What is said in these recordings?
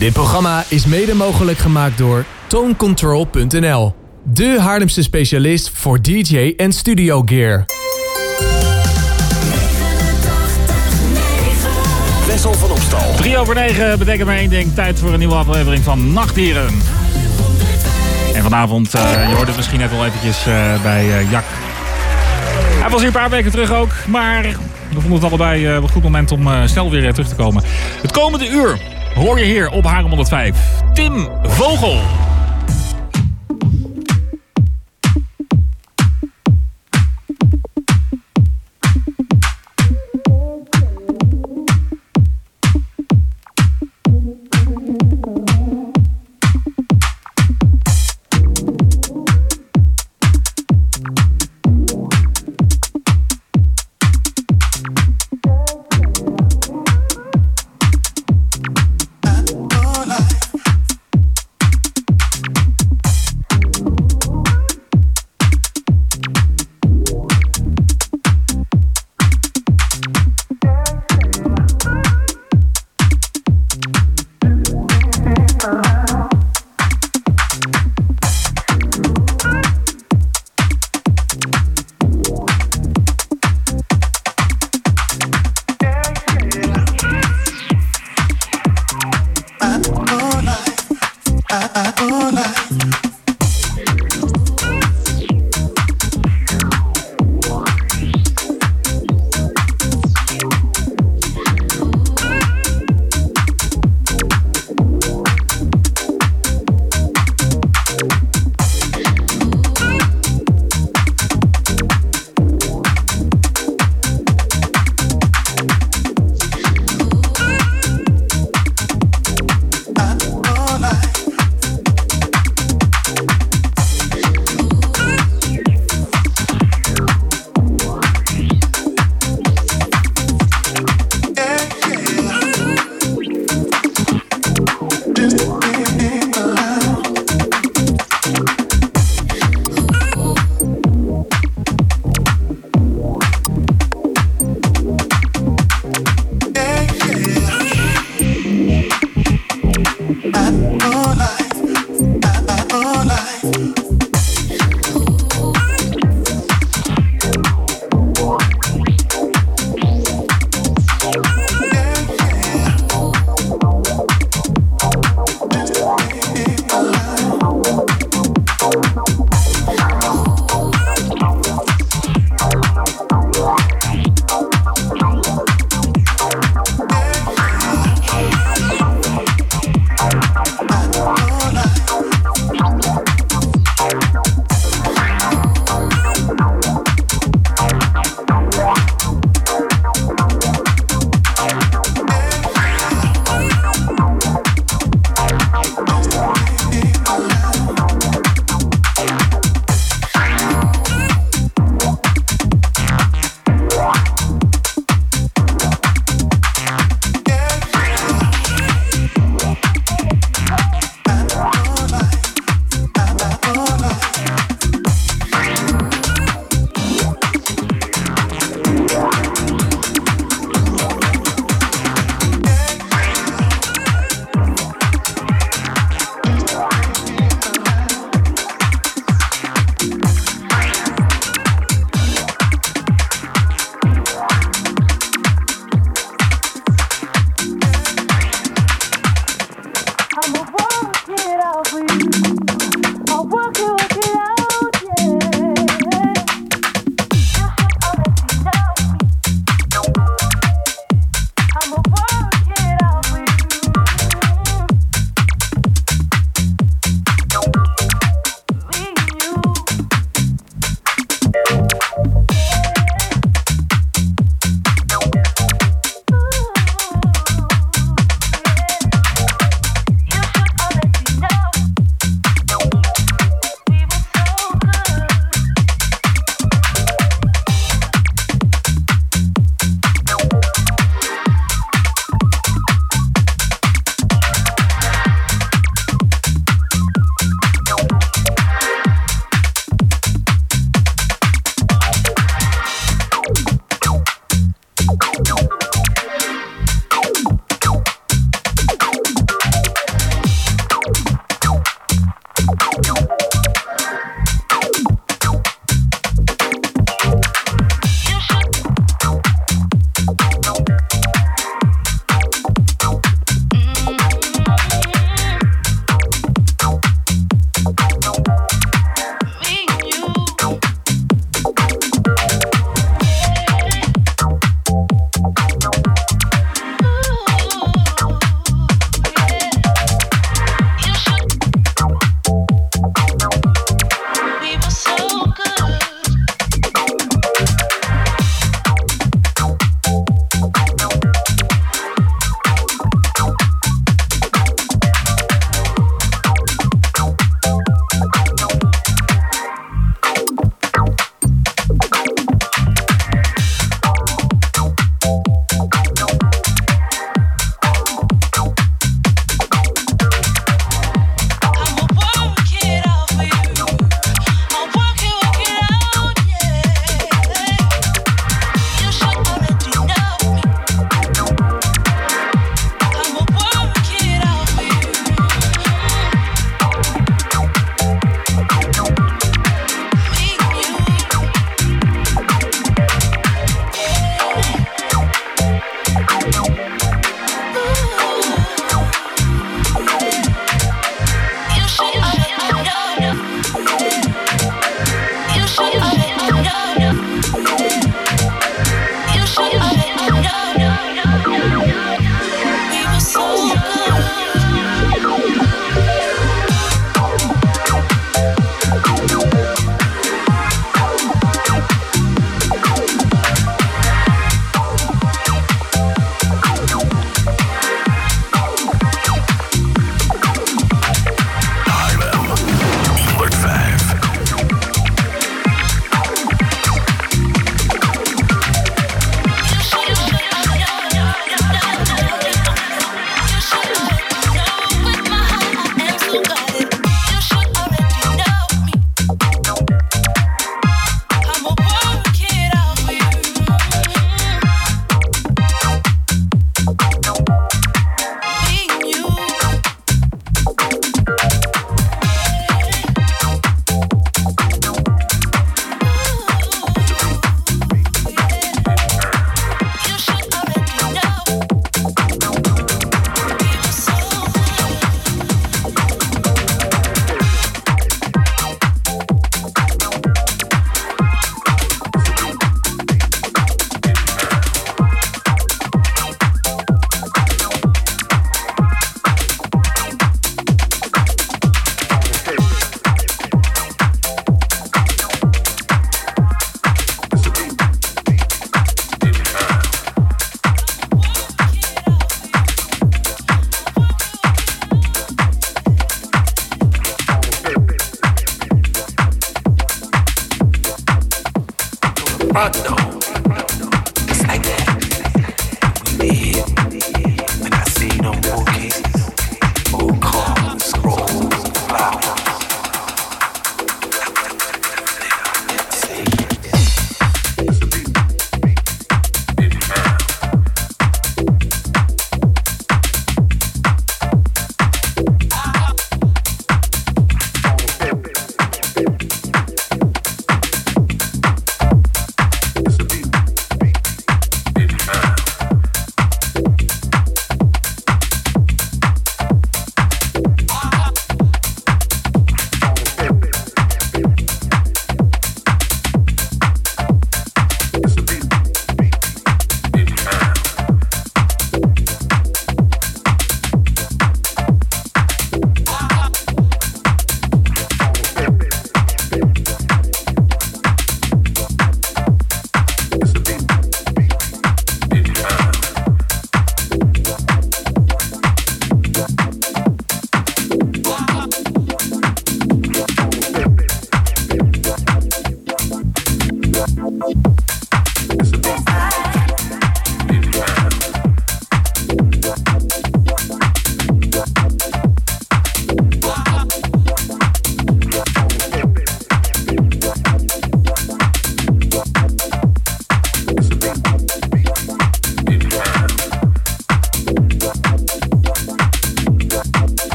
Dit programma is mede mogelijk gemaakt door tonecontrol.nl. De Haarlemse specialist voor DJ en studio gear. Wessel van Opstal. 3 over 9 betekent maar één ding. Tijd voor een nieuwe aflevering van Nachtdieren. En vanavond, uh, je hoort het misschien net wel eventjes uh, bij uh, Jack. Hij was hier een paar weken terug ook. Maar we vonden het allebei een goed moment om snel weer terug te komen. Het komende uur hoor je hier op Haarlem 105. Tim Vogel.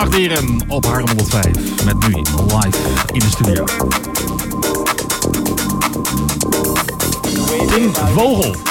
nachtdieren op Harlem 105. Met nu live in de studio. Tim Vogel.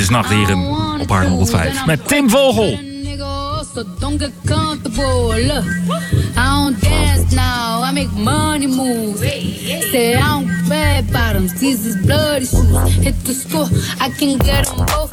is Nacht hier op haar 105 met Tim Vogel. So don't get comfortable. Look, I don't dance now. I make money moves. Say I don't wear bottoms. These is bloody shoes. Hit the score. I can get them both.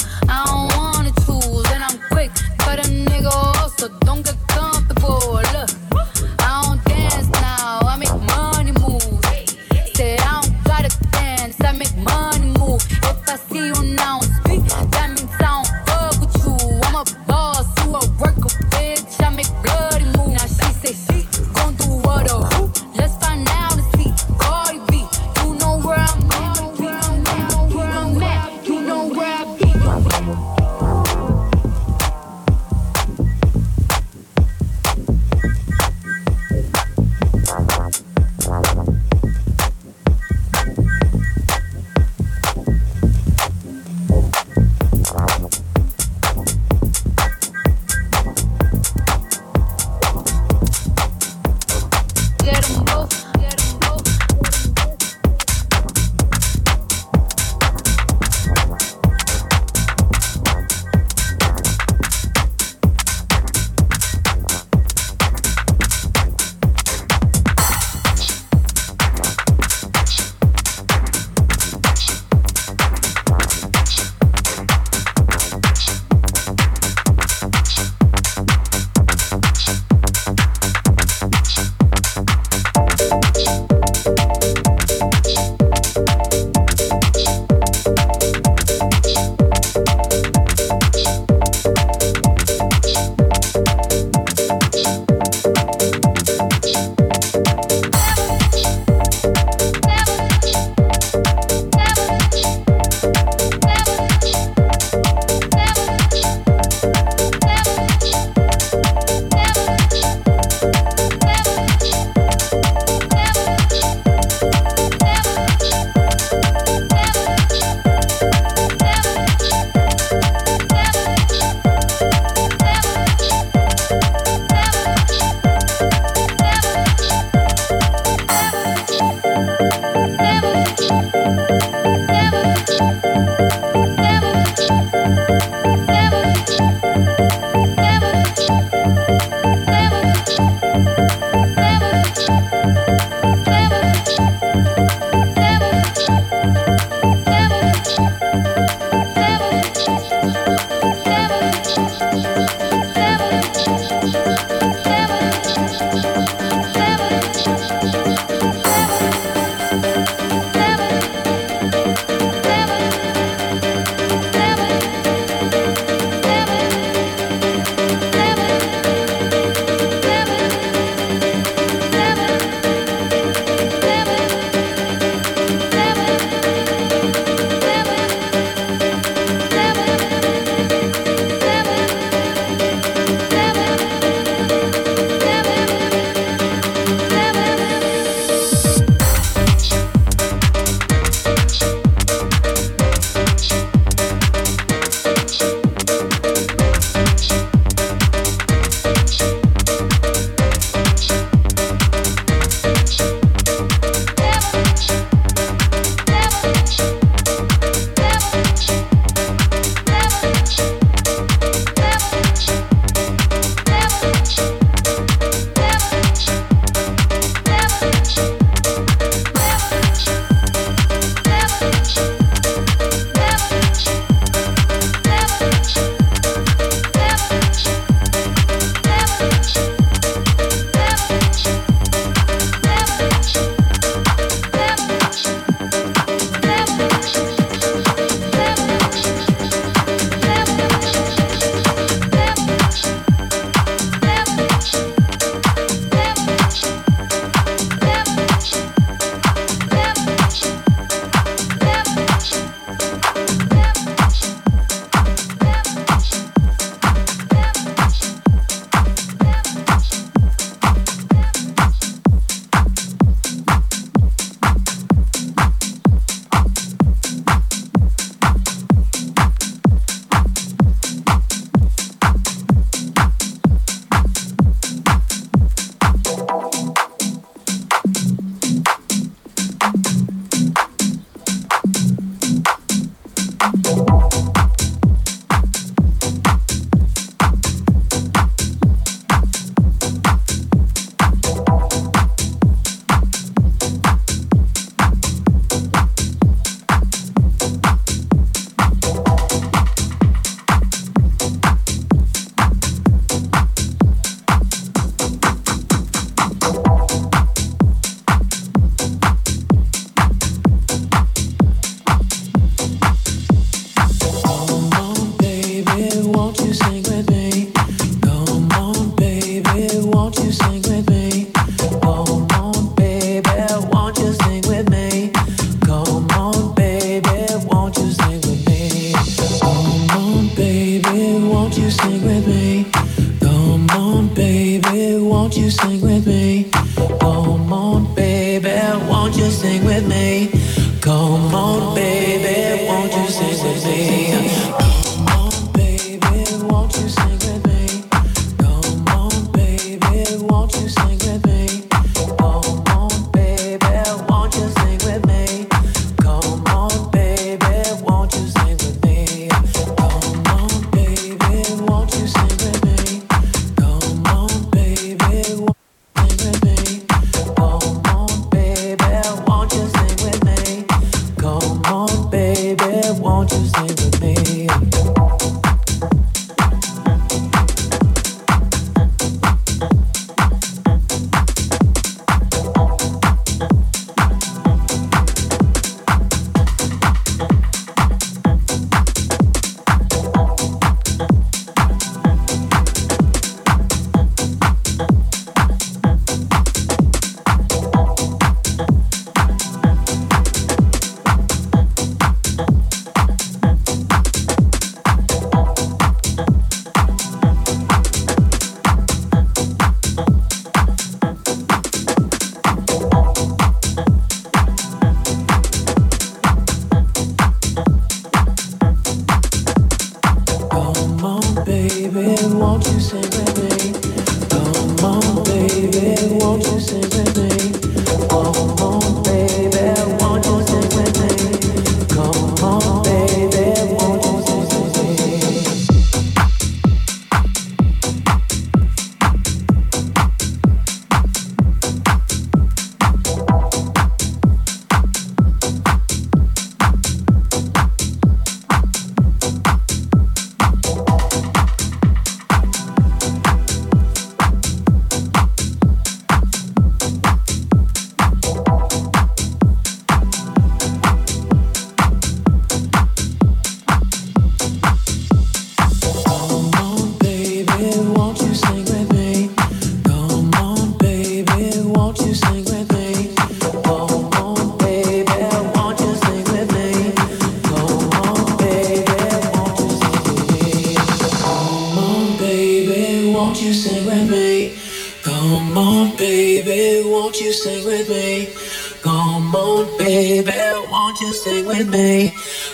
me? Come on, baby, won't you sing with me?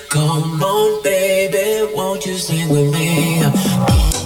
Come on, baby, won't you sing with me?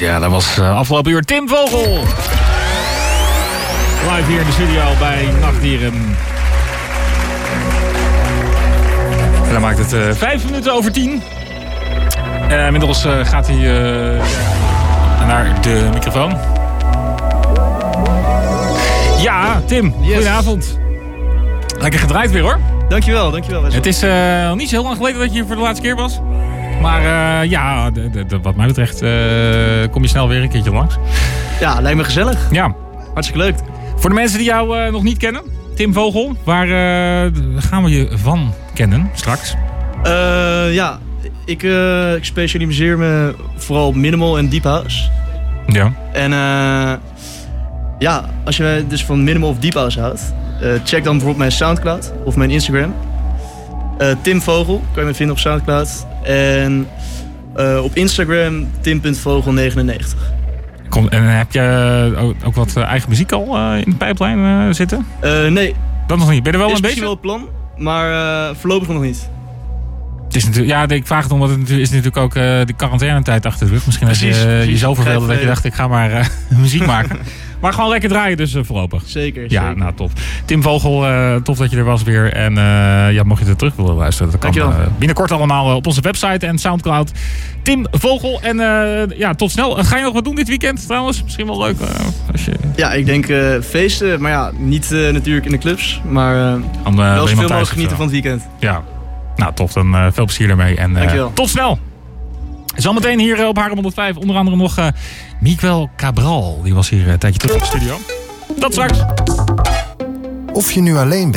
Dat was eh, afgelopen uur Tim Vogel. Live hier in de studio bij Nachtdieren. En dan maakt het eh, vijf minuten over tien. En inmiddels eh, gaat hij naar de microfoon. Ja, Tim, goedenavond. Lekker gedraaid weer hoor. Dankjewel, dankjewel. Wessel. Het is nog niet zo heel lang geleden dat je hier voor de laatste keer was. Maar eh, ja, de, de- de- wat mij betreft eh, kom je snel weer een keertje langs. Ja, lijkt me gezellig. Ja, Hartstikke leuk. voor de mensen die jou eh, nog niet kennen. Tim Vogel, waar gaan we je van kennen straks? Ja, ik, ik specialiseer me vooral op minimal en deep house. Ja. En ja, als je dus van minimal of deep house houdt, check dan bijvoorbeeld mijn Soundcloud of mijn Instagram. Eh, Tim Vogel, kan je me vinden op Soundcloud. En eh, op Instagram tim.vogel99. Kom, en heb je ook, ook wat eh, eigen muziek al eh, in de pijplijn eh, zitten? Eh, nee, Dat nog niet. Ben je er wel is een beetje? wel het plan, maar eh, voorlopig nog niet. Het is natuurlijk, ja, ik vraag het omdat het is natuurlijk ook eh de quarantainetijd achter de rug. Misschien dat je eh, je zo verveelde dat je dacht, ik ga maar eh, muziek maken. Maar gewoon lekker draaien dus eh, voorlopig. Zeker, Ja, zeker. nou tof. Tim Vogel, eh, tof dat je er was weer. En eh, ja, mocht je er terug willen luisteren, dat kan binnenkort allemaal op onze website en Soundcloud. Tim Vogel. En ja, tot snel. Ga je nog wat doen dit weekend trouwens? Misschien wel leuk. als je Ja, ik denk feesten, maar ja, niet natuurlijk in de clubs, maar wel zoveel mogelijk genieten van het weekend. Ja, nou tof. Dan veel plezier daarmee. En tot snel. Zometeen hier eh, op Haarlem 105 onder andere nog eh Miguel Cabral. Die was hier eh, een tijdje terug in de studio. Tot straks. Of je nu alleen bent